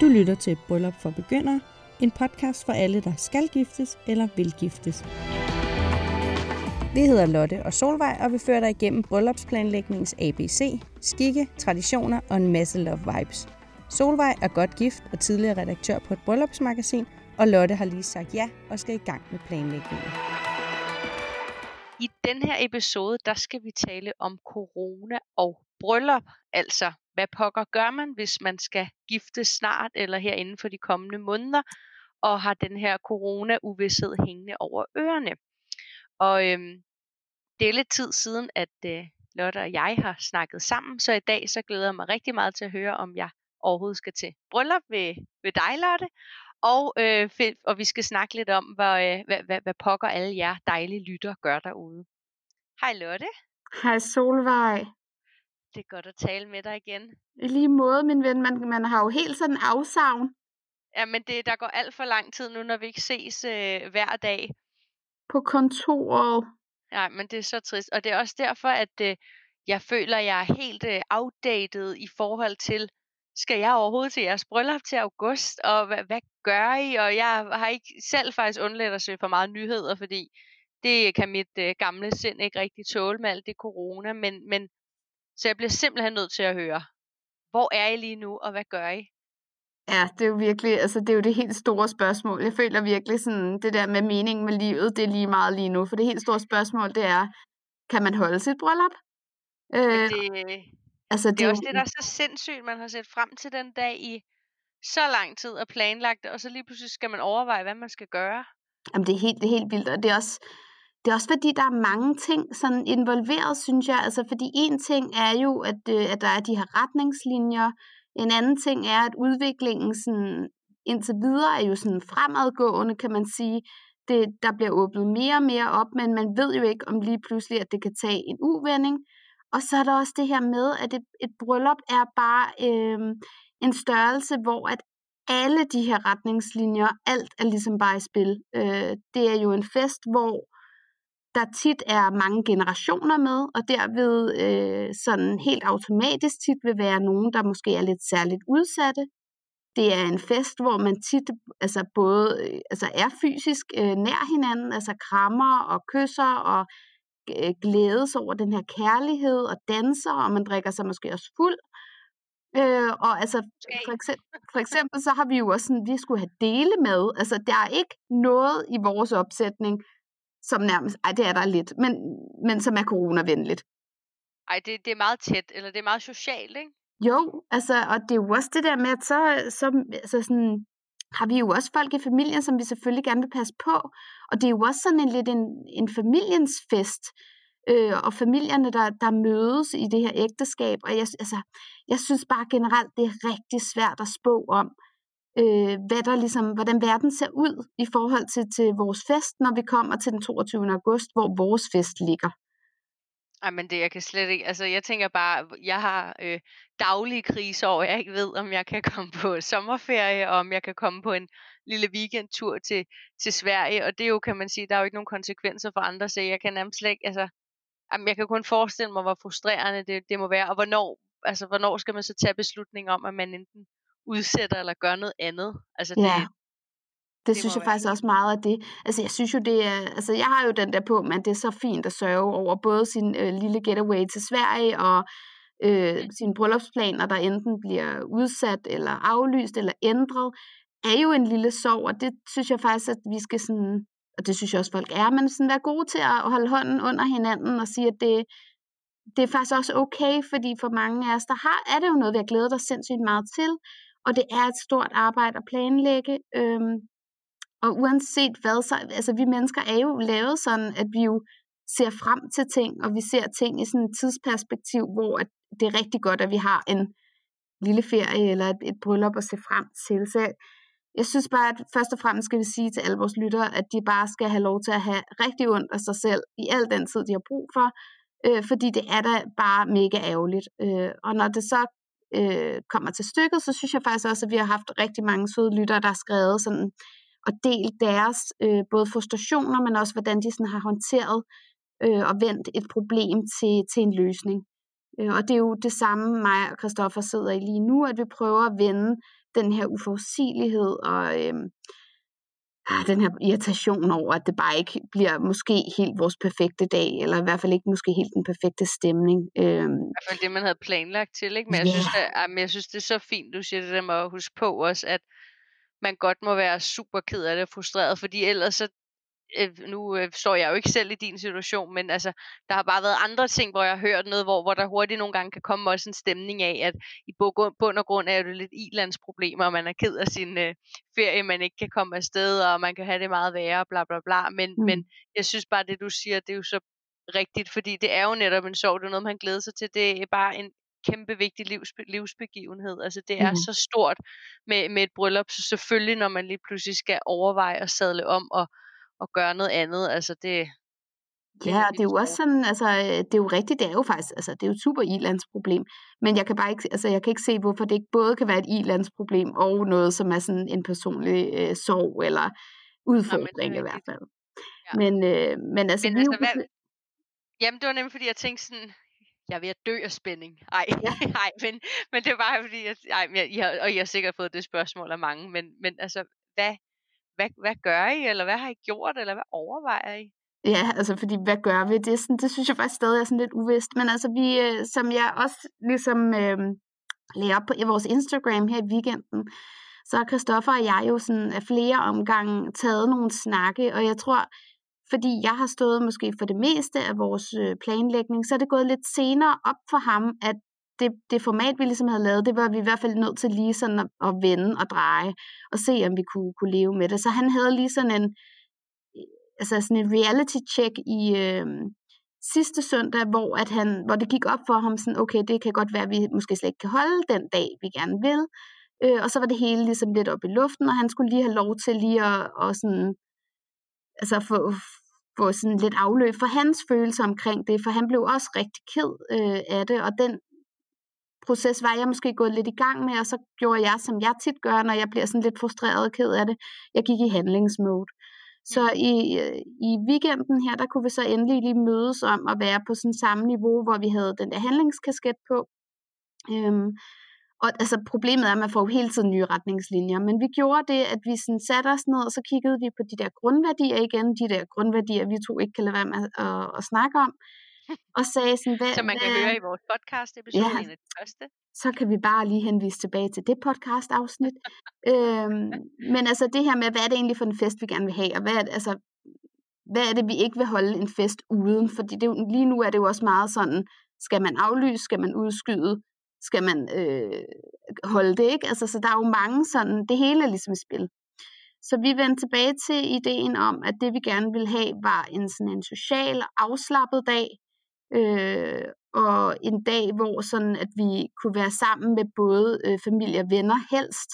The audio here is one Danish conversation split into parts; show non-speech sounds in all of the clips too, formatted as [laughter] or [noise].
Du lytter til Bryllup for Begyndere, en podcast for alle, der skal giftes eller vil giftes. Vi hedder Lotte og Solvej, og vi fører dig igennem bryllupsplanlægningens ABC, skikke, traditioner og en masse love vibes. Solvej er godt gift og tidligere redaktør på et bryllupsmagasin, og Lotte har lige sagt ja og skal i gang med planlægningen. I den her episode, der skal vi tale om corona og bryllup, altså hvad pokker gør man, hvis man skal gifte snart eller her inden for de kommende måneder, og har den her corona-uvidshed hængende over ørerne. Og øhm, det er lidt tid siden, at øh, Lotte og jeg har snakket sammen, så i dag så glæder jeg mig rigtig meget til at høre, om jeg overhovedet skal til bryllup ved, ved dig, Lotte. Og, øh, og vi skal snakke lidt om, hvad, øh, hvad, hvad, hvad pokker alle jer dejlige lytter gør derude. Hej Lotte. Hej Solvej. Det er godt at tale med dig igen. I lige måde, min ven. Man, man har jo helt sådan afsavn. Ja, men det, der går alt for lang tid nu, når vi ikke ses øh, hver dag. På kontoret. Ja, men det er så trist. Og det er også derfor, at øh, jeg føler, jeg er helt øh, outdated i forhold til, skal jeg overhovedet til jeres bryllup til august, og hvad, hvad gør I? Og jeg har ikke selv faktisk undladt at søge for meget nyheder, fordi det kan mit øh, gamle sind ikke rigtig tåle med alt det corona, men, men så jeg bliver simpelthen nødt til at høre, hvor er I lige nu, og hvad gør I? Ja, det er jo virkelig, altså det er jo det helt store spørgsmål. Jeg føler virkelig sådan, det der med meningen med livet, det er lige meget lige nu. For det helt store spørgsmål, det er, kan man holde sit bryllup? Øh, det, altså, det, det er også det, der er så sindssygt, man har set frem til den dag i så lang tid og planlagt og så lige pludselig skal man overveje, hvad man skal gøre. Jamen, det er helt, det er helt vildt, og det er også, det er også fordi, der er mange ting sådan involveret, synes jeg. Altså, fordi en ting er jo, at, øh, at der er de her retningslinjer, en anden ting er, at udviklingen sådan, indtil videre er jo sådan fremadgående, kan man sige. Det, der bliver åbnet mere og mere op, men man ved jo ikke om lige pludselig, at det kan tage en uvending. Og så er der også det her med, at et, et bryllup er bare øh, en størrelse, hvor at alle de her retningslinjer, alt er ligesom bare i spil. Øh, det er jo en fest, hvor der tit er mange generationer med, og derved øh, sådan helt automatisk tit vil være nogen, der måske er lidt særligt udsatte. Det er en fest, hvor man tit altså både øh, altså er fysisk øh, nær hinanden, altså krammer og kysser og glædes over den her kærlighed og danser, og man drikker sig måske også fuld. Øh, og altså, for eksempel, for eksempel så har vi jo også sådan, vi skulle have dele med. Altså, der er ikke noget i vores opsætning, som nærmest, ej det er der lidt, men, men som er coronavenligt. Ej, det, det er meget tæt, eller det er meget socialt, ikke? Jo, altså, og det er jo også det der med, at så, så altså sådan, har vi jo også folk i familien, som vi selvfølgelig gerne vil passe på. Og det er jo også sådan en lidt en, en familiens fest, øh, og familierne, der, der mødes i det her ægteskab. Og jeg, altså, jeg synes bare generelt, det er rigtig svært at spå om, øh, hvad der ligesom, hvordan verden ser ud i forhold til, til vores fest, når vi kommer til den 22. august, hvor vores fest ligger. Ej, men det, jeg kan slet ikke, altså jeg tænker bare, jeg har øh, daglige kriser over, jeg ikke ved, om jeg kan komme på sommerferie, og om jeg kan komme på en lille weekendtur til, til Sverige, og det er jo, kan man sige, der er jo ikke nogen konsekvenser for andre, så jeg kan nærmest slet ikke, altså, jamen, jeg kan kun forestille mig, hvor frustrerende det, det må være, og hvornår, altså, hvornår skal man så tage beslutning om, at man enten udsætter eller gør noget andet. Altså, det, ja. Det, det synes jeg faktisk også meget af det. Altså jeg synes jo det er, altså jeg har jo den der på, men det er så fint at sørge over både sin øh, lille getaway til Sverige og øh, sine bryllupsplaner, der enten bliver udsat eller aflyst eller ændret, er jo en lille sorg, og det synes jeg faktisk, at vi skal sådan, og det synes jeg også folk er, men sådan være gode til at holde hånden under hinanden og sige, at det, det er faktisk også okay, fordi for mange af os, der har, er det jo noget, vi har glædet os sindssygt meget til, og det er et stort arbejde at planlægge. Øhm, og uanset hvad, så, altså vi mennesker er jo lavet sådan, at vi jo ser frem til ting, og vi ser ting i sådan et tidsperspektiv, hvor at det er rigtig godt, at vi har en lille ferie eller et, et bryllup at se frem til. Så jeg, synes bare, at først og fremmest skal vi sige til alle vores lyttere, at de bare skal have lov til at have rigtig ondt af sig selv i al den tid, de har brug for, øh, fordi det er da bare mega ærgerligt. Øh, og når det så øh, kommer til stykket, så synes jeg faktisk også, at vi har haft rigtig mange søde lyttere, der har skrevet sådan, og delt deres øh, både frustrationer, men også hvordan de sådan har håndteret øh, og vendt et problem til, til en løsning. Øh, og det er jo det samme, mig og Christoffer sidder i lige nu, at vi prøver at vende den her uforudsigelighed og øh, den her irritation over, at det bare ikke bliver måske helt vores perfekte dag, eller i hvert fald ikke måske helt den perfekte stemning. Øh, I hvert fald det, man havde planlagt til, ikke? Men jeg, yeah. synes, at, jeg synes, det er så fint, du siger det der med at huske på også, at man godt må være super ked af det og frustreret, fordi ellers så øh, nu øh, står jeg jo ikke selv i din situation, men altså, der har bare været andre ting, hvor jeg har hørt noget, hvor, hvor der hurtigt nogle gange kan komme også en stemning af, at i bund og grund er det lidt ilandsproblemer, og man er ked af sin øh, ferie, man ikke kan komme afsted, og man kan have det meget værre, bla bla bla, men, mm. men jeg synes bare, det du siger, det er jo så rigtigt, fordi det er jo netop en sorg, det er noget, man glæder sig til, det er bare en kæmpe vigtig livs, livsbegivenhed. Altså det er mm. så stort med, med et bryllup, så selvfølgelig når man lige pludselig skal overveje at sadle om og, og gøre noget andet, altså det... Ja, og det er jo også sådan, altså det er jo rigtigt, det er jo faktisk, altså det er jo et super ilandsproblem, men jeg kan bare ikke, altså jeg kan ikke se, hvorfor det ikke både kan være et ilandsproblem og noget, som er sådan en personlig øh, sorg eller udfordring Nå, i hvert fald. Ja. Men, øh, men altså, men, altså hvad, Jamen, det var nemlig, fordi jeg tænkte sådan, jeg er ved at dø af spænding. Ej, ja. [laughs] ej men, men det var fordi, at, ej, jeg, jeg, og jeg har sikkert fået det spørgsmål af mange, men, men altså, hvad, hvad, hvad gør I, eller hvad har I gjort, eller hvad overvejer I? Ja, altså fordi, hvad gør vi? Det, sådan, det synes jeg faktisk stadig er sådan lidt uvist, men altså vi, øh, som jeg også ligesom øh, lagde op på i vores Instagram her i weekenden, så har Christoffer og jeg jo sådan af flere omgange taget nogle snakke, og jeg tror, fordi jeg har stået måske for det meste af vores øh, planlægning, så er det gået lidt senere op for ham, at det, det format, vi ligesom havde lavet, det var vi i hvert fald nødt til lige sådan at, at vende og dreje, og se, om vi kunne, kunne leve med det. Så han havde lige sådan en, altså sådan en reality check i øh, sidste søndag, hvor, at han, hvor det gik op for ham, sådan, okay, det kan godt være, at vi måske slet ikke kan holde den dag, vi gerne vil. Øh, og så var det hele ligesom lidt op i luften, og han skulle lige have lov til lige at, at sådan, altså få, få sådan lidt afløb for hans følelser omkring det, for han blev også rigtig ked øh, af det, og den proces var jeg måske gået lidt i gang med, og så gjorde jeg, som jeg tit gør, når jeg bliver sådan lidt frustreret og ked af det. Jeg gik i handlingsmode. Så i, i weekenden her, der kunne vi så endelig lige mødes om at være på sådan samme niveau, hvor vi havde den der handlingskasket på. Øhm, og altså, problemet er, at man får jo hele tiden nye retningslinjer, men vi gjorde det, at vi sådan satte os ned, og så kiggede vi på de der grundværdier igen, de der grundværdier, vi to ikke kan lade være med at, at, at snakke om, [laughs] og sagde sådan, hvad, Som man kan hvad, høre i vores podcast episode, ja, en af de første. Så kan vi bare lige henvise tilbage til det podcast afsnit. [laughs] øhm, men altså det her med, hvad er det egentlig for en fest, vi gerne vil have, og hvad er det, altså, hvad er det, vi ikke vil holde en fest uden? Fordi det, lige nu er det jo også meget sådan, skal man aflyse, skal man udskyde, skal man øh, holde det, ikke? Altså, så der er jo mange sådan, det hele er ligesom i spil. Så vi vendte tilbage til ideen om, at det vi gerne ville have, var en sådan en social, afslappet dag, øh, og en dag, hvor sådan, at vi kunne være sammen med både øh, familie og venner helst.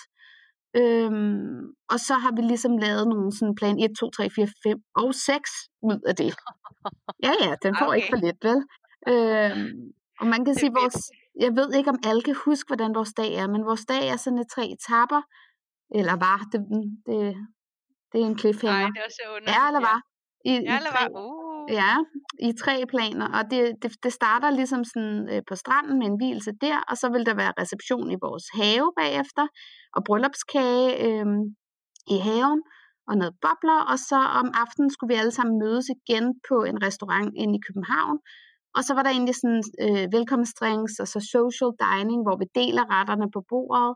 Øhm, og så har vi ligesom lavet nogle sådan plan 1, 2, 3, 4, 5 og 6 ud af det. [laughs] Ja, ja, den får okay. ikke for lidt, vel? Øhm, og man kan sige, vores, jeg ved ikke, om alle kan huske, hvordan vores dag er, men vores dag er sådan et tre etapper. Eller var, det, det, det er en cliffhanger. Nej, det er så underligt. Ja, eller var. I, ja, eller var. Uh. Ja, i tre planer, og det, det, det starter ligesom sådan øh, på stranden med en hvilelse der, og så vil der være reception i vores have bagefter, og bryllupskage øh, i haven, og noget bobler, og så om aftenen skulle vi alle sammen mødes igen på en restaurant inde i København, og så var der egentlig sådan øh, velkomstdrinks og så social dining, hvor vi deler retterne på bordet,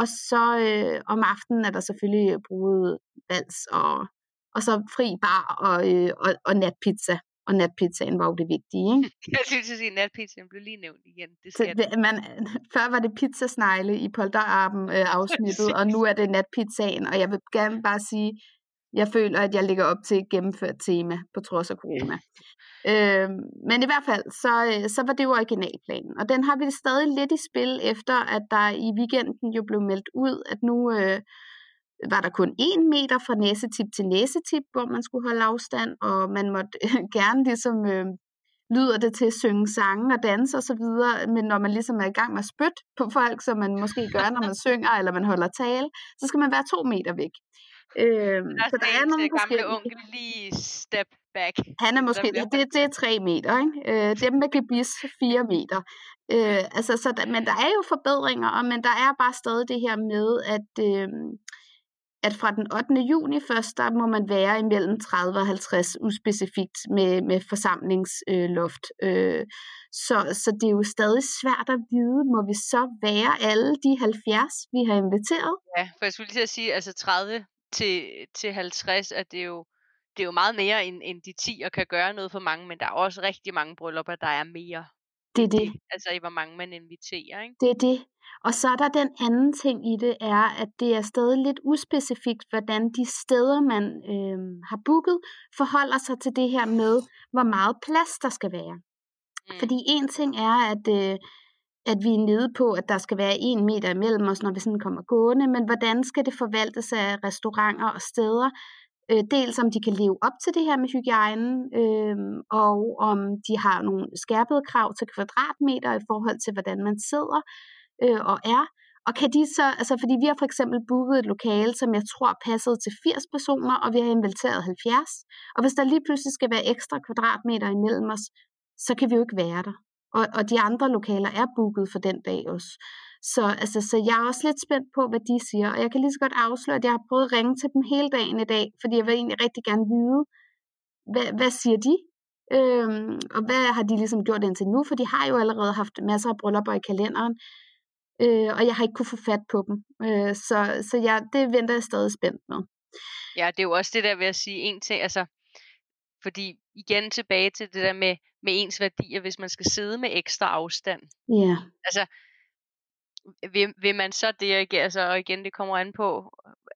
og så øh, om aftenen er der selvfølgelig bruget vals og og så fri bar og, øh, og, og natpizza. Og natpizzaen var jo det vigtige. Ikke? [laughs] Jeg synes at sige, at natpizzaen blev lige nævnt igen. Det skal så, man, [laughs] før var det pizzasnegle i polterarben øh, [laughs] afsnittet, og nu er det natpizzaen. Og jeg vil gerne bare sige, jeg føler, at jeg ligger op til et gennemført tema, på trods af corona øh, men i hvert fald, så, øh, så var det jo originalplanen. Og den har vi stadig lidt i spil, efter at der i weekenden jo blev meldt ud, at nu... Øh, var der kun en meter fra næsetip til næsetip, hvor man skulle holde afstand, og man måtte [laughs] gerne ligesom øh, lyder det til at synge sange og danse og så videre, men når man ligesom er i gang med at spytte på folk, som man måske gør, når man synger eller man holder tale, så skal man være to meter væk. Øh, så der er nogle gamle onkel lige step back. Han er måske, det, det er tre meter, ikke? Øh, dem med gebis fire meter. Øh, altså, så der, men der er jo forbedringer, og, men der er bare stadig det her med, at, øh, at fra den 8. juni først, der må man være imellem 30 og 50 uspecifikt med, med forsamlingsloft. Øh, så, så det er jo stadig svært at vide, må vi så være alle de 70, vi har inviteret? Ja, for jeg skulle lige til at sige, altså 30 til, til 50, at det er jo det er jo meget mere end, end de 10 og kan gøre noget for mange, men der er også rigtig mange bryllupper, der er mere. Det er det. altså i hvor mange man inviterer, ikke? Det er det. Og så er der den anden ting i det, er, at det er stadig lidt uspecifikt, hvordan de steder, man øh, har booket, forholder sig til det her med, hvor meget plads der skal være. Mm. Fordi en ting er, at, øh, at vi er nede på, at der skal være en meter imellem os, når vi sådan kommer gående, men hvordan skal det forvaltes af restauranter og steder, Øh, dels om de kan leve op til det her med hygiejnen, øh, og om de har nogle skærpede krav til kvadratmeter i forhold til, hvordan man sidder øh, og er. Og kan de så, altså fordi vi har for eksempel booket et lokale, som jeg tror passede til 80 personer, og vi har inviteret 70. Og hvis der lige pludselig skal være ekstra kvadratmeter imellem os, så kan vi jo ikke være der. Og, og de andre lokaler er booket for den dag også. Så, altså, så jeg er også lidt spændt på, hvad de siger. Og jeg kan lige så godt afsløre, at jeg har prøvet at ringe til dem hele dagen i dag, fordi jeg vil egentlig rigtig gerne vide, hvad, hvad siger de? Øhm, og hvad har de ligesom gjort indtil nu? For de har jo allerede haft masser af bryllupper i kalenderen, øh, og jeg har ikke kunne få fat på dem. Øh, så så jeg, det venter jeg stadig spændt med. Ja, det er jo også det der ved at sige en ting, altså, fordi igen tilbage til det der med, med ens værdier, hvis man skal sidde med ekstra afstand. Ja. Altså, vil, vil man så det ikke, altså, og igen, det kommer an på,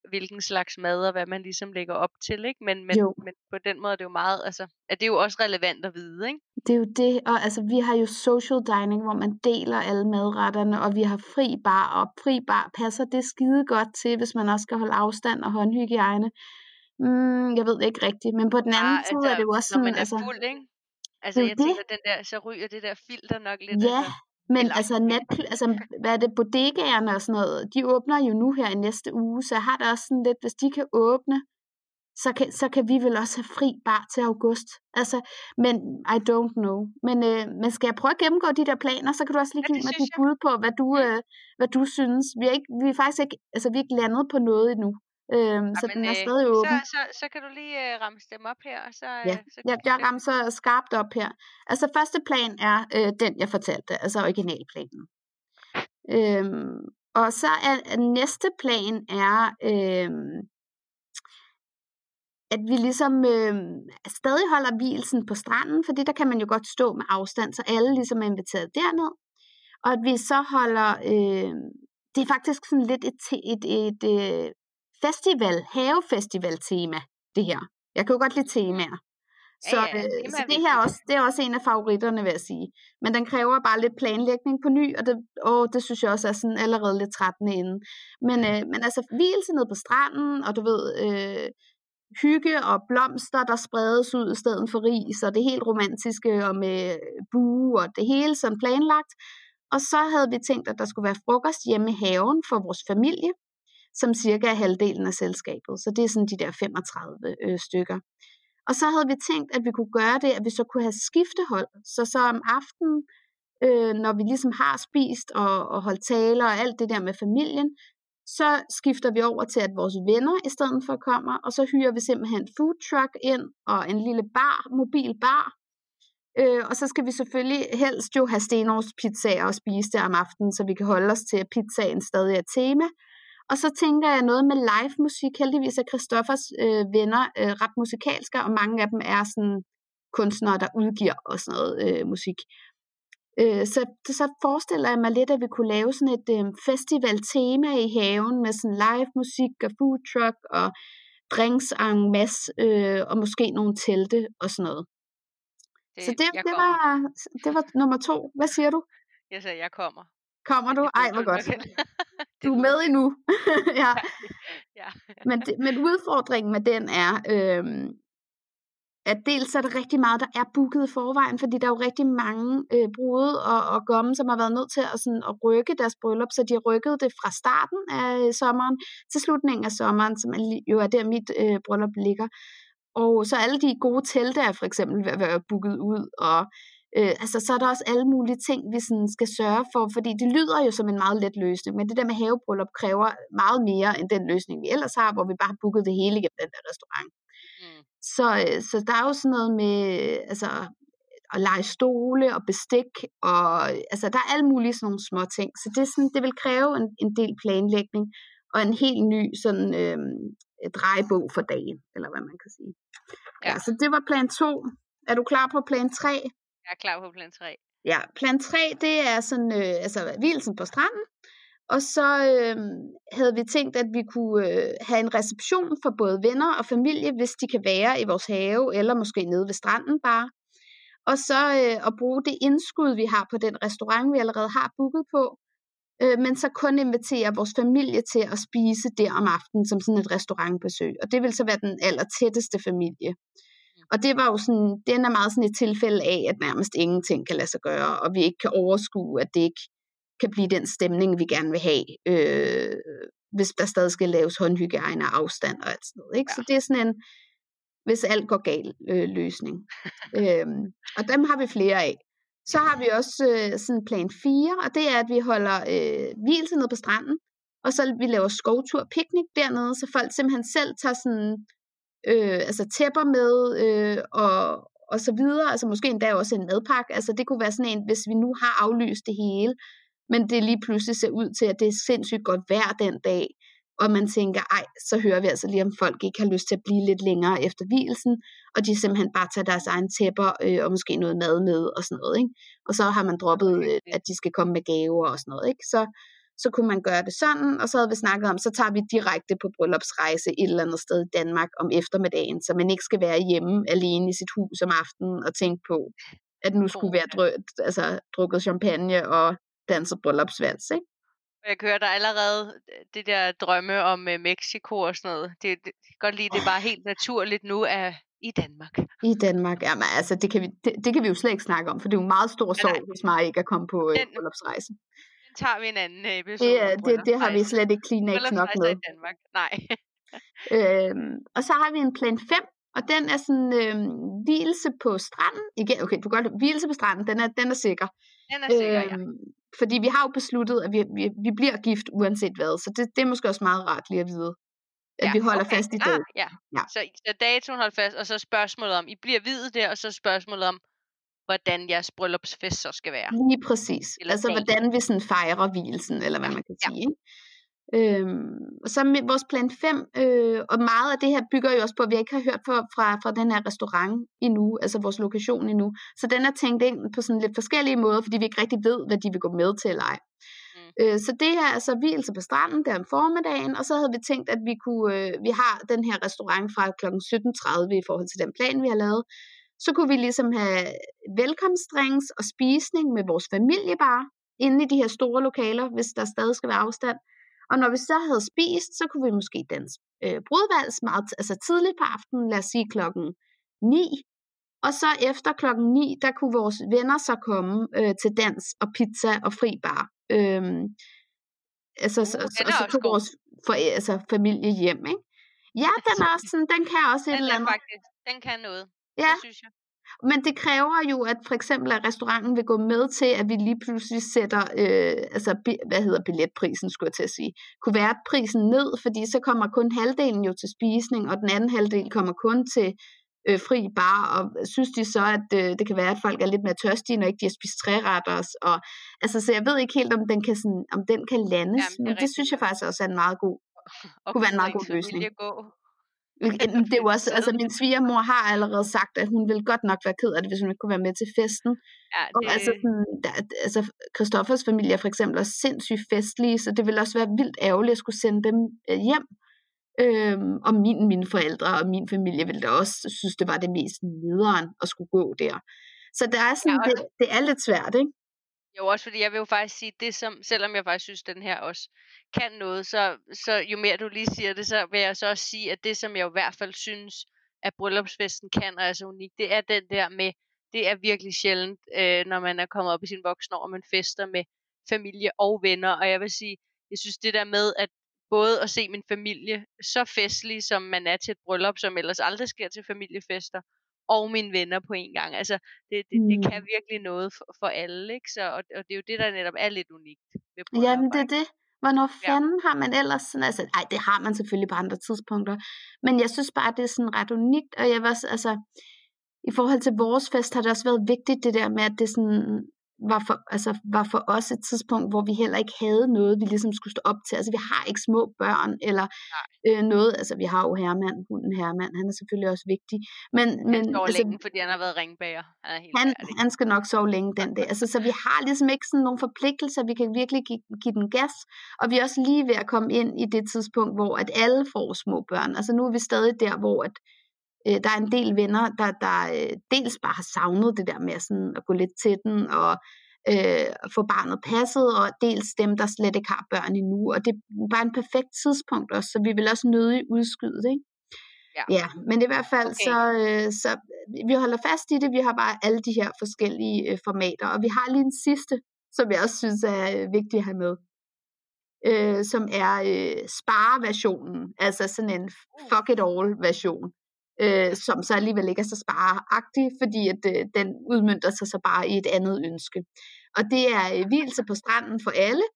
hvilken slags mad og hvad man ligesom lægger op til, ikke? Men, men, men på den måde er det jo meget, altså, er det jo også relevant at vide, ikke? Det er jo det, og altså, vi har jo social dining, hvor man deler alle madretterne, og vi har fri bar, og fri bar passer det skide godt til, hvis man også skal holde afstand og håndhygiejne. Mm, jeg ved ikke rigtigt, men på den anden ja, side altså, er det jo også sådan, når man er altså, fuld, ikke? Altså, jeg det. tænker, den der, så ryger det der filter nok lidt. Ja, altså. Men altså, net, altså, hvad er det, bodegaerne og sådan noget, de åbner jo nu her i næste uge, så jeg har det også sådan lidt, hvis de kan åbne, så kan, så kan vi vel også have fri bar til august. Altså, men I don't know. Men, øh, men skal jeg prøve at gennemgå de der planer, så kan du også lige give ja, mig dit bud på, hvad du, øh, hvad du synes. Vi er, ikke, vi er faktisk ikke, altså, vi er ikke landet på noget endnu. Øhm, så den er øh, stadig åben. Så, så, så kan du lige øh, ramse dem op her. Og så, ja, øh, så jeg, jeg ramser skarpt op her. Altså første plan er øh, den, jeg fortalte, altså originalplanen. Øhm, og så er næste plan er, øh, at vi ligesom øh, stadig holder hvilsen på stranden, fordi der kan man jo godt stå med afstand, så alle ligesom er inviteret derned. Og at vi så holder, øh, det er faktisk sådan lidt et, et, et, et øh, festival, havefestival-tema, det her. Jeg kan jo godt lide temaer. Så, ja, ja, øh, så det her også, det er også en af favoritterne, vil jeg sige. Men den kræver bare lidt planlægning på ny, og det, åh, det synes jeg også er sådan allerede lidt trættende inden. Men, øh, men altså, hvilelse ned på stranden, og du ved, øh, hygge og blomster, der spredes ud i stedet for ris, og det helt romantiske, og med bue, og det hele sådan planlagt. Og så havde vi tænkt, at der skulle være frokost hjemme i haven for vores familie som cirka er halvdelen af selskabet. Så det er sådan de der 35 øh, stykker. Og så havde vi tænkt, at vi kunne gøre det, at vi så kunne have skiftehold. Så så om aftenen, øh, når vi ligesom har spist og, og holdt taler og alt det der med familien, så skifter vi over til, at vores venner i stedet for kommer, og så hyrer vi simpelthen food truck ind og en lille bar, mobil bar. Øh, og så skal vi selvfølgelig helst jo have Stenovs pizzaer og spise det om aftenen, så vi kan holde os til, at pizzaen stadig er tema. Og så tænker jeg noget med live musik. Heldigvis er Christoffers øh, venner øh, ret musikalske, og mange af dem er sådan kunstnere, der udgiver og sådan noget øh, musik. Øh, så, så forestiller jeg mig lidt, at vi kunne lave sådan et øh, festival-tema i haven med sådan live musik og food truck og drinks en masse, øh, og måske nogle telte og sådan noget. Det, så det, det, var, det var nummer to. Hvad siger du? Jeg sagde, jeg kommer. Kommer du? Ej, hvor godt. Du er med endnu. [laughs] ja. [laughs] ja. men, det, men udfordringen med den er, øhm, at dels er der rigtig meget, der er booket i forvejen, fordi der er jo rigtig mange øh, brude og, og gomme, som har været nødt til at, sådan, at rykke deres bryllup, så de har rykket det fra starten af sommeren til slutningen af sommeren, som jo er der mit øh, bryllup ligger. Og så alle de gode telte er for eksempel ved at være booket ud, og Øh, altså, så er der også alle mulige ting, vi sådan skal sørge for, fordi det lyder jo som en meget let løsning, men det der med havebryllup kræver meget mere end den løsning, vi ellers har, hvor vi bare har booket det hele gennem den der restaurant. Mm. Så, øh, så der er jo sådan noget med, altså, at lege stole og bestik, og altså, der er alle mulige sådan nogle små ting. Så det, sådan, det vil kræve en, en del planlægning, og en helt ny sådan, øh, drejebog for dagen, eller hvad man kan sige. Ja. ja, så det var plan 2. Er du klar på plan 3? Jeg er klar på plan 3. Ja, plan 3, det er sådan, øh, altså hvilsen på stranden, og så øh, havde vi tænkt, at vi kunne øh, have en reception for både venner og familie, hvis de kan være i vores have, eller måske nede ved stranden bare. Og så øh, at bruge det indskud, vi har på den restaurant, vi allerede har booket på, øh, men så kun invitere vores familie til at spise der om aftenen som sådan et restaurantbesøg. Og det vil så være den aller tætteste familie. Og det var jo sådan, den er meget sådan et tilfælde af, at nærmest ingenting kan lade sig gøre, og vi ikke kan overskue, at det ikke kan blive den stemning, vi gerne vil have, øh, hvis der stadig skal laves håndhygiejne og afstand og alt sådan noget. Ikke? Ja. Så det er sådan en, hvis alt går galt, øh, løsning. øhm, og dem har vi flere af. Så har vi også øh, sådan plan 4, og det er, at vi holder øh, hvilelse nede på stranden, og så vi laver skovtur piknik dernede, så folk simpelthen selv tager sådan, øh, altså tæpper med, øh, og, og så videre, altså måske endda også en madpakke, altså det kunne være sådan en, hvis vi nu har aflyst det hele, men det lige pludselig ser ud til, at det er sindssygt godt vejr den dag, og man tænker, ej, så hører vi altså lige, om folk ikke har lyst til at blive lidt længere efter hvilesen, og de simpelthen bare tager deres egen tæpper øh, og måske noget mad med og sådan noget, ikke? Og så har man droppet, øh, at de skal komme med gaver og sådan noget, ikke? Så, så kunne man gøre det sådan, og så havde vi snakket om, så tager vi direkte på bryllupsrejse et eller andet sted i Danmark om eftermiddagen, så man ikke skal være hjemme alene i sit hus om aftenen og tænke på, at nu skulle være drø- altså, drukket champagne og danset bryllupsvals, ikke? Jeg kan høre, der allerede øh, det der drømme om uh, Mexico og sådan noget. Det, det, kan godt lide, det er bare helt naturligt nu er i Danmark. I Danmark, ja, men altså, det kan, vi, det, det kan vi jo slet ikke snakke om, for det er jo meget stor sorg, hvis mig ikke er kommet på uh, bryllupsrejse. Tager vi en anden episode. Det, det, det har vi slet ikke Kleenex nok med. i Danmark, nej. øhm, og så har vi en plan 5, og den er sådan øhm, hvilelse på stranden. Igen, okay, du kan godt hvilelse på stranden, den er, den er sikker. Den er sikker, øhm, ja fordi vi har jo besluttet, at vi, vi, vi bliver gift uanset hvad, så det, det er måske også meget rart lige at vide, at ja, vi holder okay. fast i det. Ah, ja. ja. Så, så datoen holder fast, og så spørgsmålet om, I bliver videt der, og så spørgsmålet om, hvordan jeres bryllupsfest så skal være. Lige præcis. Eller altså, dagen. hvordan vi sådan fejrer hvilesen, eller hvad man kan ja. sige. Ikke? Øhm, og så med vores plan 5, øh, og meget af det her bygger jo også på, at vi ikke har hørt fra, fra, fra den her restaurant endnu, altså vores lokation endnu. Så den er tænkt ind på sådan lidt forskellige måder, fordi vi ikke rigtig ved, hvad de vil gå med til eller ej. Mm. Øh, så det her er så hvilelse på stranden der om formiddagen, og så havde vi tænkt, at vi kunne, øh, vi har den her restaurant fra kl. 17.30 i forhold til den plan, vi har lavet. Så kunne vi ligesom have velkomstdrinks og spisning med vores familie bare, inde i de her store lokaler, hvis der stadig skal være afstand. Og når vi så havde spist, så kunne vi måske danse øh, brudvals meget, altså tidligt på aftenen, lad os sige klokken 9. Og så efter klokken 9, der kunne vores venner så komme øh, til dans og pizza og fri bar. Øhm, altså, uh, så, og så tog vores for, altså, familie hjem, ikke? Ja, [laughs] den, er også sådan, den kan også et eller andet. Faktisk, den kan noget, ja. det synes jeg. Men det kræver jo, at for eksempel at restauranten vil gå med til, at vi lige pludselig sætter, øh, altså, hvad hedder billetprisen, skulle jeg til at sige, kunne være prisen ned, fordi så kommer kun halvdelen jo til spisning, og den anden halvdel kommer kun til øh, fri bar, og synes de så, at øh, det kan være, at folk er lidt mere tørstige, når ikke de har spist træretters, og altså, så jeg ved ikke helt, om den kan, sådan, om den kan landes, Jamen, det men det synes jeg faktisk også er en meget god, og kunne være en meget god løsning. Gå det er jo også, altså min svigermor har allerede sagt, at hun ville godt nok være ked af det, hvis hun ikke kunne være med til festen. Ja, det... Og altså, sådan, der, altså Christoffers familie er for eksempel også sindssygt festlige, så det ville også være vildt ærgerligt at skulle sende dem øh, hjem. Øhm, og min, mine forældre og min familie ville da også synes, det var det mest nederen at skulle gå der. Så der er sådan, ja, det, det er lidt svært, ikke? Jo, også fordi jeg vil jo faktisk sige, det som, selvom jeg faktisk synes, den her også kan noget, så, så jo mere du lige siger det, så vil jeg så også sige, at det som jeg i hvert fald synes, at bryllupsfesten kan og er så unik, det er den der med, det er virkelig sjældent, øh, når man er kommet op i sin voksne år, og man fester med familie og venner, og jeg vil sige, jeg synes det der med, at både at se min familie så festlig, som man er til et bryllup, som ellers aldrig sker til familiefester, og mine venner på en gang. Altså, det, det, mm. det kan virkelig noget for, for alle, ikke? Så, og, og det er jo det, der netop er lidt unikt ved Ja, men det er det. Hvornår fanden ja. har man ellers sådan, altså, ej, det har man selvfølgelig på andre tidspunkter, men jeg synes bare, det er sådan ret unikt, og jeg var også, altså, i forhold til vores fest har det også været vigtigt det der med, at det sådan var for, altså, var for os et tidspunkt, hvor vi heller ikke havde noget, vi ligesom skulle stå op til. Altså, vi har ikke små børn, eller øh, noget. Altså, vi har jo Herman, hunden Herman, han er selvfølgelig også vigtig. Men, han men, altså, længe, fordi han har været ringbager. Han, han, han skal nok sove længe den dag. Altså, så vi har ligesom ikke sådan nogle forpligtelser, vi kan virkelig give, give den gas. Og vi er også lige ved at komme ind i det tidspunkt, hvor at alle får små børn. Altså, nu er vi stadig der, hvor at, øh, der er en del venner, der, der øh, dels bare har savnet det der med sådan at gå lidt til den og øh, få barnet passet, og dels dem, der slet ikke har børn endnu. Og det er bare en perfekt tidspunkt også, så vi vil også nødig udskyde det. Ikke? Ja. ja, men i hvert fald okay. så, øh, så vi holder fast i det. Vi har bare alle de her forskellige øh, formater, og vi har lige en sidste, som jeg også synes er øh, vigtig at have med. Øh, som er øh, spareversionen, altså sådan en uh. fuck it all version øh, som så alligevel ikke er så spareagtig, fordi at, øh, den udmyndter sig så bare i et andet ønske. Og det er øh, hvilelse på stranden for alle,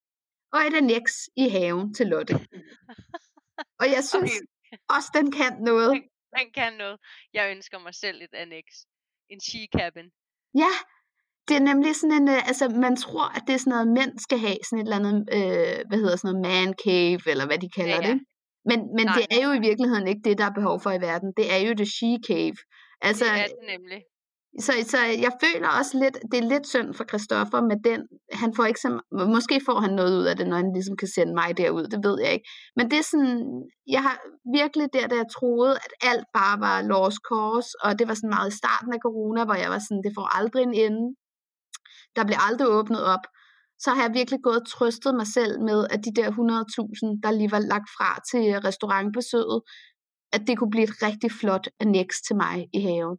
og et annex i haven til Lotte. [laughs] Og jeg synes okay. også, den kan noget. Den, den kan noget. Jeg ønsker mig selv et annex. En she cabin. Ja, det er nemlig sådan en, øh, altså man tror, at det er sådan noget, mænd skal have, sådan et eller andet, øh, hvad hedder sådan noget, man cave, eller hvad de kalder ja, ja. det. Men, men det er jo i virkeligheden ikke det, der er behov for i verden. Det er jo the she cave. Altså, det er det nemlig. Så, så jeg føler også lidt, det er lidt synd for Christoffer med den, han får ikke så, måske får han noget ud af det, når han ligesom kan sende mig derud, det ved jeg ikke. Men det er sådan, jeg har virkelig der, da jeg troede, at alt bare var lost cause, og det var sådan meget i starten af corona, hvor jeg var sådan, det får aldrig en ende. Der bliver aldrig åbnet op så har jeg virkelig gået og trøstet mig selv med, at de der 100.000, der lige var lagt fra til restaurantbesøget, at det kunne blive et rigtig flot annex til mig i haven.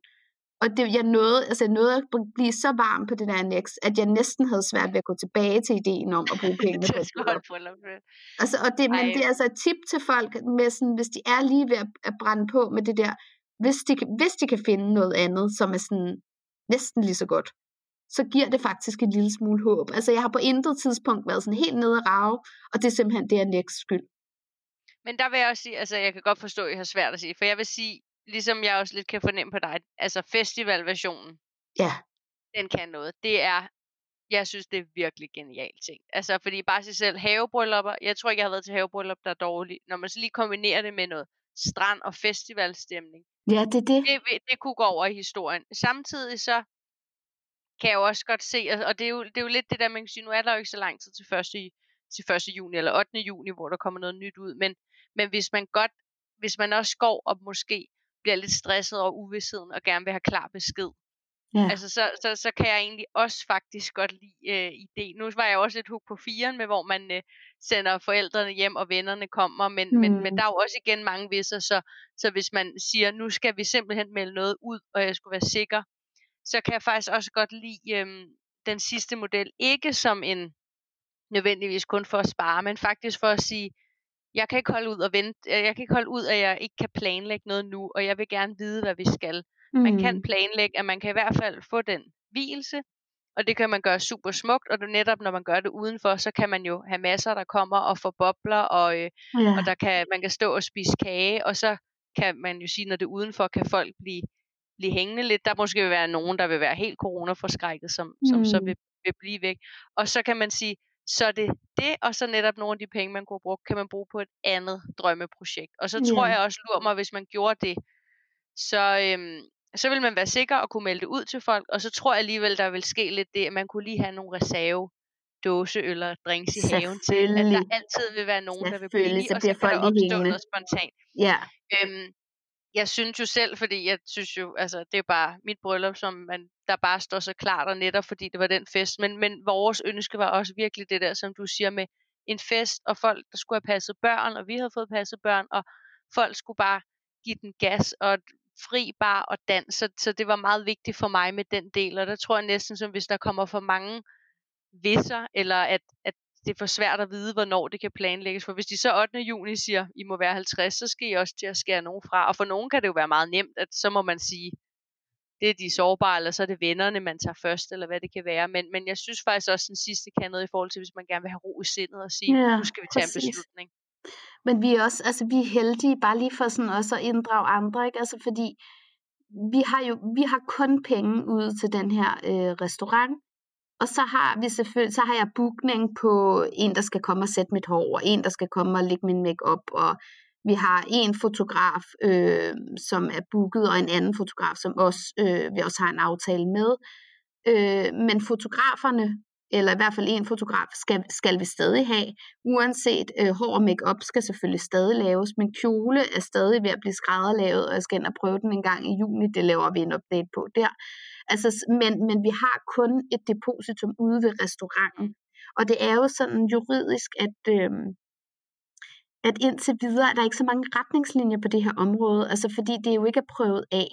Og det, jeg nåede, altså jeg nåede at blive så varm på det der annex, at jeg næsten havde svært ved at gå tilbage til ideen om at bruge [laughs] penge på det. Altså, og det, men det er altså et tip til folk, med sådan, hvis de er lige ved at, at brænde på med det der, hvis de, hvis de kan finde noget andet, som er sådan næsten lige så godt, så giver det faktisk en lille smule håb. Altså jeg har på intet tidspunkt været sådan helt nede at rave, og det er simpelthen det er Nex skyld. Men der vil jeg også sige, altså jeg kan godt forstå, at jeg har svært at sige, for jeg vil sige, ligesom jeg også lidt kan fornemme på dig, altså festivalversionen, ja. den kan noget. Det er, jeg synes, det er virkelig genialt ting. Altså, fordi bare sig selv, havebryllupper, jeg tror ikke, jeg har været til havebryllup, der er dårligt. Når man så lige kombinerer det med noget strand- og festivalstemning. Ja, det er det. Det, det kunne gå over i historien. Samtidig så kan jeg jo også godt se, og det er jo, det er jo lidt det der, man kan sige, nu er der jo ikke så lang tid til 1. til 1. juni eller 8. juni, hvor der kommer noget nyt ud, men, men hvis man godt, hvis man også går og måske bliver lidt stresset over uvidsheden og gerne vil have klar besked, Ja. Altså, så, så, så kan jeg egentlig også faktisk godt lide øh, idé. Nu var jeg også lidt hook på firen med, hvor man øh, sender forældrene hjem, og vennerne kommer, men, mm. men, men mm. der er jo også igen mange visser, så, så hvis man siger, nu skal vi simpelthen melde noget ud, og jeg skulle være sikker, så kan jeg faktisk også godt lide øhm, den sidste model. Ikke som en nødvendigvis kun for at spare, men faktisk for at sige, jeg kan ikke holde ud og vente, øh, jeg kan ikke holde ud, at jeg ikke kan planlægge noget nu, og jeg vil gerne vide, hvad vi skal. Mm. Man kan mm. planlægge, at man kan i hvert fald få den hvilelse, og det kan man gøre super smukt, og det netop når man gør det udenfor, så kan man jo have masser, der kommer og får bobler, og, øh, ja. og der kan, man kan stå og spise kage, og så kan man jo sige, når det er udenfor, kan folk blive blive hængende lidt. Der måske vil være nogen, der vil være helt coronaforskrækket, som, mm. som så vil, vil blive væk. Og så kan man sige, så er det det, og så netop nogle af de penge, man kunne bruge, kan man bruge på et andet drømmeprojekt. Og så tror jeg også, lurer mig, hvis man gjorde det, så, øhm, så vil man være sikker og kunne melde det ud til folk, og så tror jeg alligevel, der vil ske lidt det, at man kunne lige have nogle reserve dåse eller drinks i haven til, at der altid vil være nogen, der vil blive, og så kan der opstå noget spontant. Ja. Øhm, jeg synes jo selv, fordi jeg synes jo, altså det er bare mit bryllup, som man, der bare står så klart og netop, fordi det var den fest. Men, men vores ønske var også virkelig det der, som du siger med en fest, og folk, der skulle have passet børn, og vi havde fået passet børn, og folk skulle bare give den gas, og fri bar og dans, så, så det var meget vigtigt for mig med den del, og der tror jeg næsten, som hvis der kommer for mange visser, eller at, at det er for svært at vide, hvornår det kan planlægges. For hvis de så 8. juni siger, I må være 50, så skal I også til at skære nogen fra. Og for nogen kan det jo være meget nemt, at så må man sige, det er de sårbare, eller så er det vennerne, man tager først, eller hvad det kan være. Men, men jeg synes faktisk også, at den sidste kan noget i forhold til, hvis man gerne vil have ro i sindet og sige, ja, nu skal vi tage præcis. en beslutning. Men vi er også, altså vi er heldige, bare lige for sådan også at inddrage andre, ikke? Altså fordi vi har jo, vi har kun penge ud til den her øh, restaurant, og så har vi selvfølgelig, så har jeg bookning på en, der skal komme og sætte mit hår, og en, der skal komme og lægge min makeup, og vi har en fotograf, øh, som er booket, og en anden fotograf, som også, øh, vi også har en aftale med. Øh, men fotograferne, eller i hvert fald en fotograf, skal, skal vi stadig have. Uanset øh, hår og makeup skal selvfølgelig stadig laves. Min kjole er stadig ved at blive skrædderlavet, og jeg skal ind og prøve den en gang i juni. Det laver vi en update på der. Altså, men, men vi har kun et depositum ude ved restauranten. Og det er jo sådan juridisk, at... Øh, at indtil videre er der ikke så mange retningslinjer på det her område, altså fordi det jo ikke er prøvet af.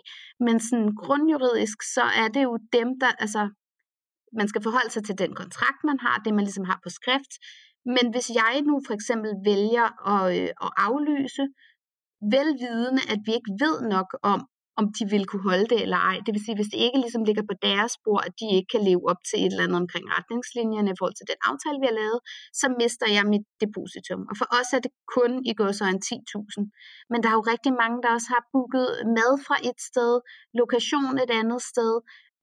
Men sådan grundjuridisk, så er det jo dem, der, altså man skal forholde sig til den kontrakt, man har, det man ligesom har på skrift. Men hvis jeg nu for eksempel vælger at, øh, at aflyse, velvidende, at vi ikke ved nok om, om de vil kunne holde det eller ej. Det vil sige, hvis det ikke ligesom ligger på deres spor, at de ikke kan leve op til et eller andet omkring retningslinjerne i forhold til den aftale, vi har lavet, så mister jeg mit depositum. Og for os er det kun i går så en 10.000. Men der er jo rigtig mange, der også har booket mad fra et sted, lokation et andet sted,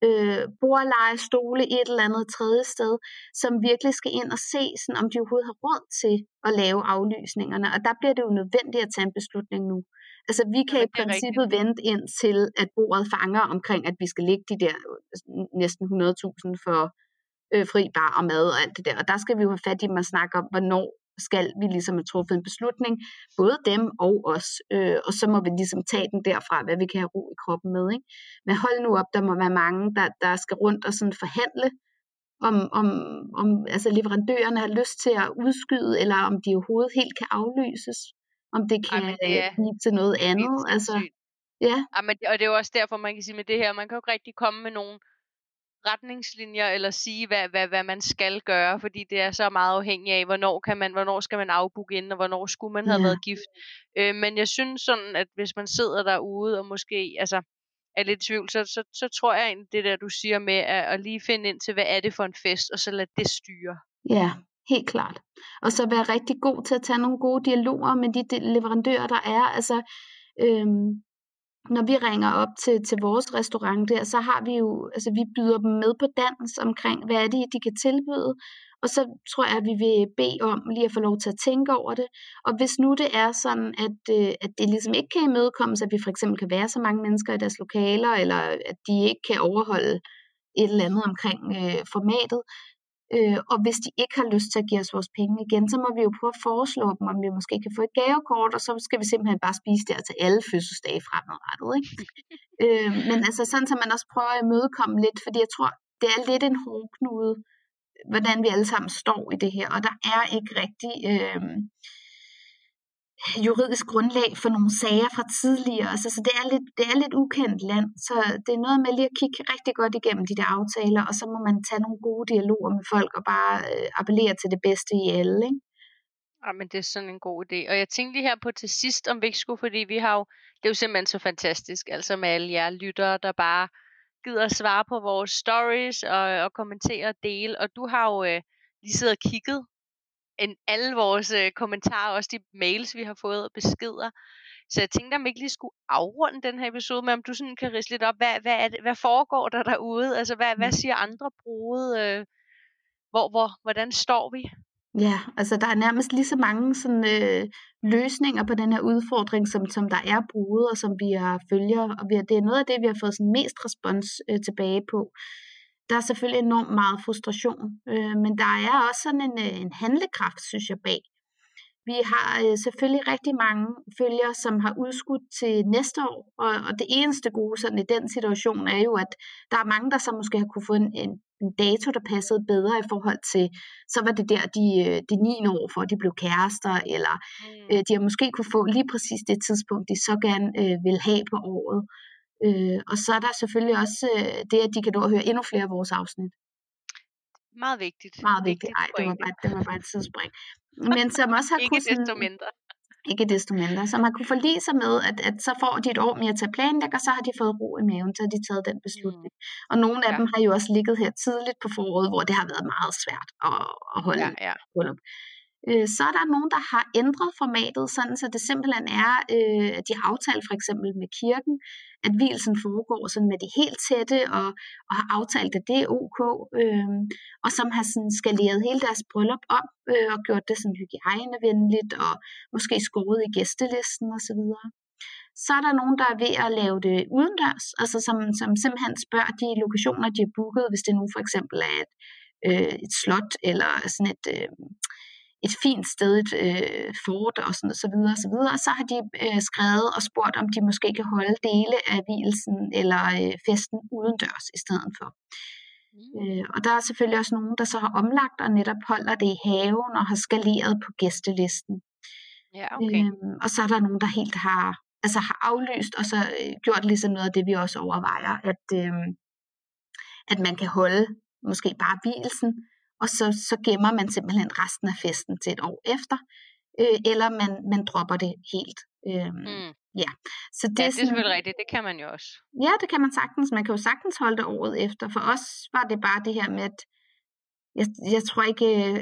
øh, bordleje, stole et eller andet tredje sted, som virkelig skal ind og se, sådan, om de overhovedet har råd til at lave aflysningerne. Og der bliver det jo nødvendigt at tage en beslutning nu. Altså vi kan ja, i princippet rigtigt. vente ind til, at bordet fanger omkring, at vi skal lægge de der øh, næsten 100.000 for øh, fri bar og mad og alt det der. Og der skal vi jo have fat i at snakke om, hvornår skal vi ligesom have truffet en beslutning, både dem og os, øh, og så må vi ligesom tage den derfra, hvad vi kan have ro i kroppen med. Ikke? Men hold nu op, der må være mange, der, der skal rundt og sådan forhandle, om, om, om altså leverandørerne har lyst til at udskyde, eller om de overhovedet helt kan aflyses om det kan Ej, det er, blive til noget andet. Altså, ja. Ej, men, og det er jo også derfor, man kan sige med det her, man kan jo ikke rigtig komme med nogle retningslinjer eller sige, hvad, hvad, hvad man skal gøre, fordi det er så meget afhængigt af, hvornår, kan man, hvornår skal man afbooke ind, og hvornår skulle man have ja. været gift. Øh, men jeg synes sådan, at hvis man sidder derude og måske altså, er lidt i tvivl, så, så, så tror jeg egentlig, det der du siger med at, at lige finde ind til, hvad er det for en fest, og så lade det styre. Ja, Helt klart. Og så være rigtig god til at tage nogle gode dialoger med de leverandører, der er. Altså, øhm, når vi ringer op til, til vores restaurant der, så har vi jo, altså vi byder dem med på dans omkring, hvad er det, de kan tilbyde. Og så tror jeg, at vi vil bede om lige at få lov til at tænke over det. Og hvis nu det er sådan, at, øh, at det ligesom ikke kan imødekommes, at vi for eksempel kan være så mange mennesker i deres lokaler, eller at de ikke kan overholde et eller andet omkring øh, formatet, Øh, og hvis de ikke har lyst til at give os vores penge igen, så må vi jo prøve at foreslå dem, om vi måske kan få et gavekort, og så skal vi simpelthen bare spise der til alle fødselsdage fremadrettet. Ikke? [laughs] øh, men altså sådan, så man også prøver at imødekomme lidt, fordi jeg tror, det er lidt en hårdknude, hvordan vi alle sammen står i det her, og der er ikke rigtig... Øh, juridisk grundlag for nogle sager fra tidligere. Så, så det er, lidt, det er lidt ukendt land. Så det er noget med lige at kigge rigtig godt igennem de der aftaler, og så må man tage nogle gode dialoger med folk og bare øh, appellere til det bedste i alle. Ikke? Ja, men det er sådan en god idé. Og jeg tænkte lige her på til sidst, om vi ikke skulle, fordi vi har jo, det er jo simpelthen så fantastisk, altså med alle jer lyttere, der bare gider at svare på vores stories og, og kommentere og dele. Og du har jo øh, lige siddet og kigget end alle vores øh, kommentarer, også de mails, vi har fået og beskeder. Så jeg tænkte, om vi ikke lige skulle afrunde den her episode med, om du sådan kan rise lidt op, hvad, hvad, er det, hvad foregår der derude? Altså, hvad, hvad mm. siger andre brude? Øh, hvor, hvor, hvordan står vi? Ja, altså der er nærmest lige så mange sådan, øh, løsninger på den her udfordring, som, som der er bruget, og som vi har følger. Og vi har, det er noget af det, vi har fået sådan mest respons øh, tilbage på der er selvfølgelig enormt meget frustration, øh, men der er også sådan en, øh, en handlekraft, synes jeg, bag. Vi har øh, selvfølgelig rigtig mange følgere, som har udskudt til næste år, og, og det eneste gode sådan i den situation er jo, at der er mange, der så måske har kunne få en, en, en dato, der passede bedre i forhold til, så var det der de, øh, de 9 år, for de blev kærester, eller mm. øh, de har måske kunne få lige præcis det tidspunkt, de så gerne øh, vil have på året. Øh, og så er der selvfølgelig også øh, det, at de kan nå at høre endnu flere af vores afsnit. Meget vigtigt. Meget vigtigt. Ej, det var bare, det var bare et tidsspring. Men som også har [laughs] Ikke desto mindre. ikke desto mindre. Så man kunne forlige sig med, at, at så får de et år mere til at planlægge, og så har de fået ro i maven, så har de taget den beslutning. Mm. Og nogle af ja. dem har jo også ligget her tidligt på foråret, hvor det har været meget svært at, at holde ja, ja. bryllup. Øh, så er der nogen, der har ændret formatet, sådan så det simpelthen er, øh, de har aftalt for eksempel med kirken, at hvilsen foregår sådan med de helt tætte, og, og har aftalt, at det er ok, øh, og som har sådan skaleret hele deres bryllup op, øh, og gjort det sådan hygiejnevenligt, og måske skåret i gæstelisten osv. Så er der nogen, der er ved at lave det udendørs, altså som, som simpelthen spørger de lokationer, de har booket, hvis det nu for eksempel er et, øh, et slot, eller sådan et... Øh, et fint sted, et øh, fort og sådan så videre, så videre. Så har de øh, skrevet og spurgt, om de måske kan holde dele af hvilsen eller øh, festen udendørs i stedet for. Mm. Øh, og der er selvfølgelig også nogen, der så har omlagt og netop holder det i haven og har skaleret på gæstelisten. Ja, okay. øh, og så er der nogen, der helt har, altså har aflyst og så øh, gjort ligesom noget af det, vi også overvejer, at, øh, at man kan holde måske bare hvilsen, og så, så gemmer man simpelthen resten af festen til et år efter, øh, eller man, man dropper det helt. Øh, mm. Ja, så det, ja, det er selvfølgelig rigtigt, det kan man jo også. Ja, det kan man sagtens. Man kan jo sagtens holde det året efter. For os var det bare det her med, at jeg, jeg tror ikke, øh,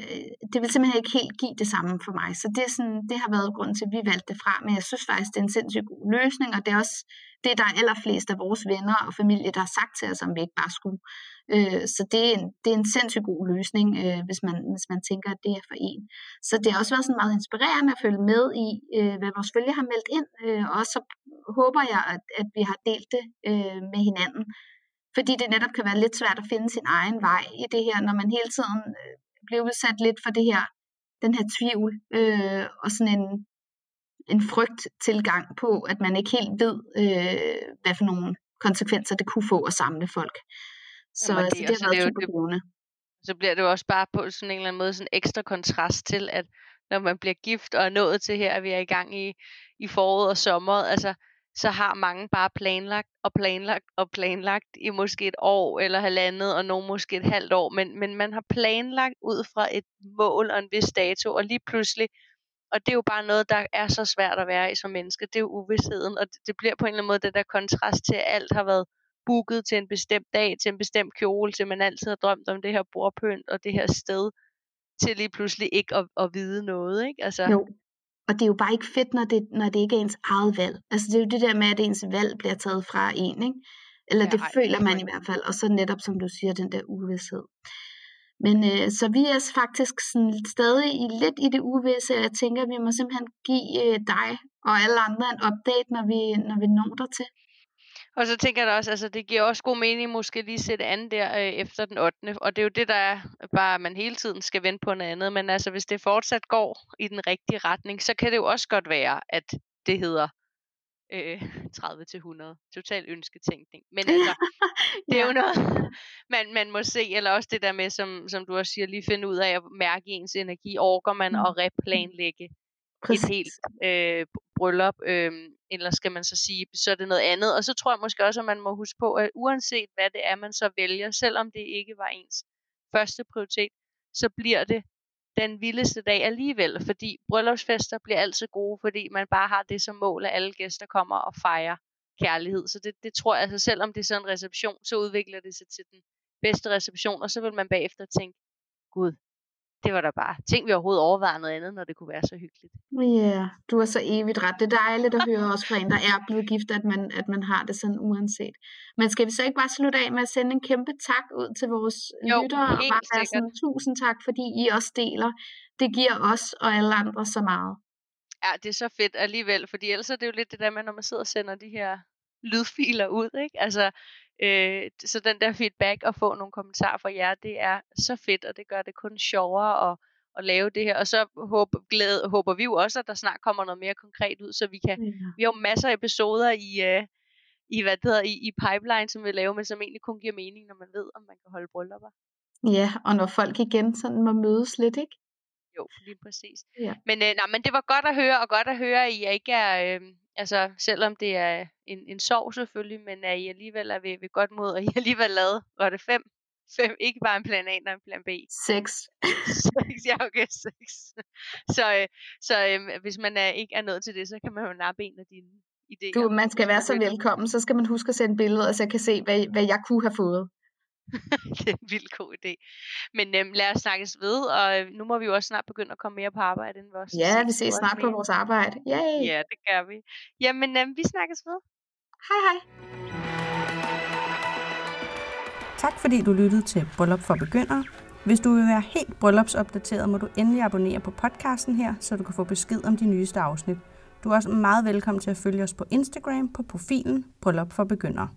det vil simpelthen ikke helt give det samme for mig. Så det, er sådan, det har været grund til, at vi valgte det fra. Men jeg synes faktisk, det er en sindssygt god løsning, og det er også det, der er allerflest af vores venner og familie, der har sagt til os, om vi ikke bare skulle. Øh, så det er, en, det er en sindssygt god løsning, øh, hvis, man, hvis man tænker, at det er for en. Så det har også været sådan meget inspirerende at følge med i, øh, hvad vores følge har meldt ind. Øh, og så håber jeg, at, at vi har delt det øh, med hinanden. Fordi det netop kan være lidt svært at finde sin egen vej i det her, når man hele tiden øh, bliver udsat lidt for det her, den her tvivl øh, og sådan en, en frygt tilgang på, at man ikke helt ved, øh, hvad for nogle konsekvenser det kunne få at samle folk. Så, Jamen, det, altså, det har været super givende. Så bliver det jo også bare på sådan en eller anden måde sådan ekstra kontrast til, at når man bliver gift og er nået til her, at vi er i gang i, i foråret og sommeret, altså så har mange bare planlagt og planlagt og planlagt i måske et år eller halvandet, og nogen måske et halvt år, men, men man har planlagt ud fra et mål og en vis dato, og lige pludselig, og det er jo bare noget, der er så svært at være i som menneske, det er jo uvidsheden, og det, det bliver på en eller anden måde det der kontrast til, at alt har været booket til en bestemt dag, til en bestemt kjole, til man altid har drømt om det her bordpynt og det her sted, til lige pludselig ikke at, at vide noget, ikke? Altså, jo. Og det er jo bare ikke fedt, når det, når det ikke er ens eget valg. Altså det er jo det der med, at ens valg bliver taget fra en, ikke? Eller ja, det ej, føler man i hvert fald. Og så netop, som du siger, den der uvidshed. Men øh, så vi er faktisk sådan stadig i, lidt i det uvisse, og jeg tænker, at vi må simpelthen give øh, dig og alle andre en update, når vi, når vi når der til. Og så tænker jeg da også, altså det giver også god mening måske lige sætte an der øh, efter den 8. Og det er jo det, der er bare, at man hele tiden skal vente på noget andet. Men altså hvis det fortsat går i den rigtige retning, så kan det jo også godt være, at det hedder øh, 30 til 100. Total ønsketænkning. Men [laughs] altså, det er jo noget, [laughs] man, man må se, eller også det der med, som, som du også siger, lige finde ud af at mærke ens energi. Orker man mm. at replanlægge Præcis. et helt øh, bryllup, øh, eller skal man så sige, så er det noget andet. Og så tror jeg måske også, at man må huske på, at uanset hvad det er, man så vælger, selvom det ikke var ens første prioritet, så bliver det den vildeste dag alligevel, fordi bryllupsfester bliver altid gode, fordi man bare har det som mål, at alle gæster kommer og fejrer kærlighed. Så det, det tror jeg, altså selvom det er sådan en reception, så udvikler det sig til den bedste reception, og så vil man bagefter tænke, gud, det var da bare. Tænk, vi overhovedet overvejet noget andet, når det kunne være så hyggeligt. Ja, yeah, du er så evigt ret. Det er dejligt at høre også fra en, der er blevet gift, at man, at man har det sådan uanset. Men skal vi så ikke bare slutte af med at sende en kæmpe tak ud til vores jo, lyttere? Og bare være sådan, tusind tak, fordi I også deler. Det giver os og alle andre så meget. Ja, det er så fedt alligevel, fordi ellers er det jo lidt det der med, når man sidder og sender de her lydfiler ud, ikke? Altså, Øh, så den der feedback og få nogle kommentarer fra jer, det er så fedt, og det gør det kun sjovere at, at lave det her. Og så håber, glæde, håber vi jo også, at der snart kommer noget mere konkret ud, så vi kan, ja. vi har jo masser af episoder i, uh, i, hvad det hedder, i, i pipeline, som vi laver, men som egentlig kun giver mening, når man ved, om man kan holde bryllupper. Ja, og når folk igen sådan må mødes lidt, ikke? Jo, lige præcis. Ja. Men, øh, nej, men det var godt at høre, og godt at høre, at I ikke er, øh, altså selvom det er en, en sorg selvfølgelig, men at I alligevel er ved, ved godt mod, og I [laughs] alligevel lavet, var det fem Fem, ikke bare en plan A, men en plan B. Seks. Seks, ja, okay, seks. Så, øh, så øh, hvis man er, ikke er nået til det, så kan man jo nappe en af dine idéer. Du, man skal være så velkommen, så skal man huske at sende billeder, så jeg kan se, hvad, hvad jeg kunne have fået. [laughs] det er en vildt god idé. Men øhm, lad os snakkes ved, og øh, nu må vi jo også snart begynde at komme mere på arbejde end vores. Ja, vi ses snart på vores arbejde. Yay! Ja, det gør vi. Jamen, øhm, vi snakkes ved. Hej hej. Tak fordi du lyttede til Bryllup for Begyndere. Hvis du vil være helt bryllupsopdateret, må du endelig abonnere på podcasten her, så du kan få besked om de nyeste afsnit. Du er også meget velkommen til at følge os på Instagram på profilen Bryllup for Begyndere.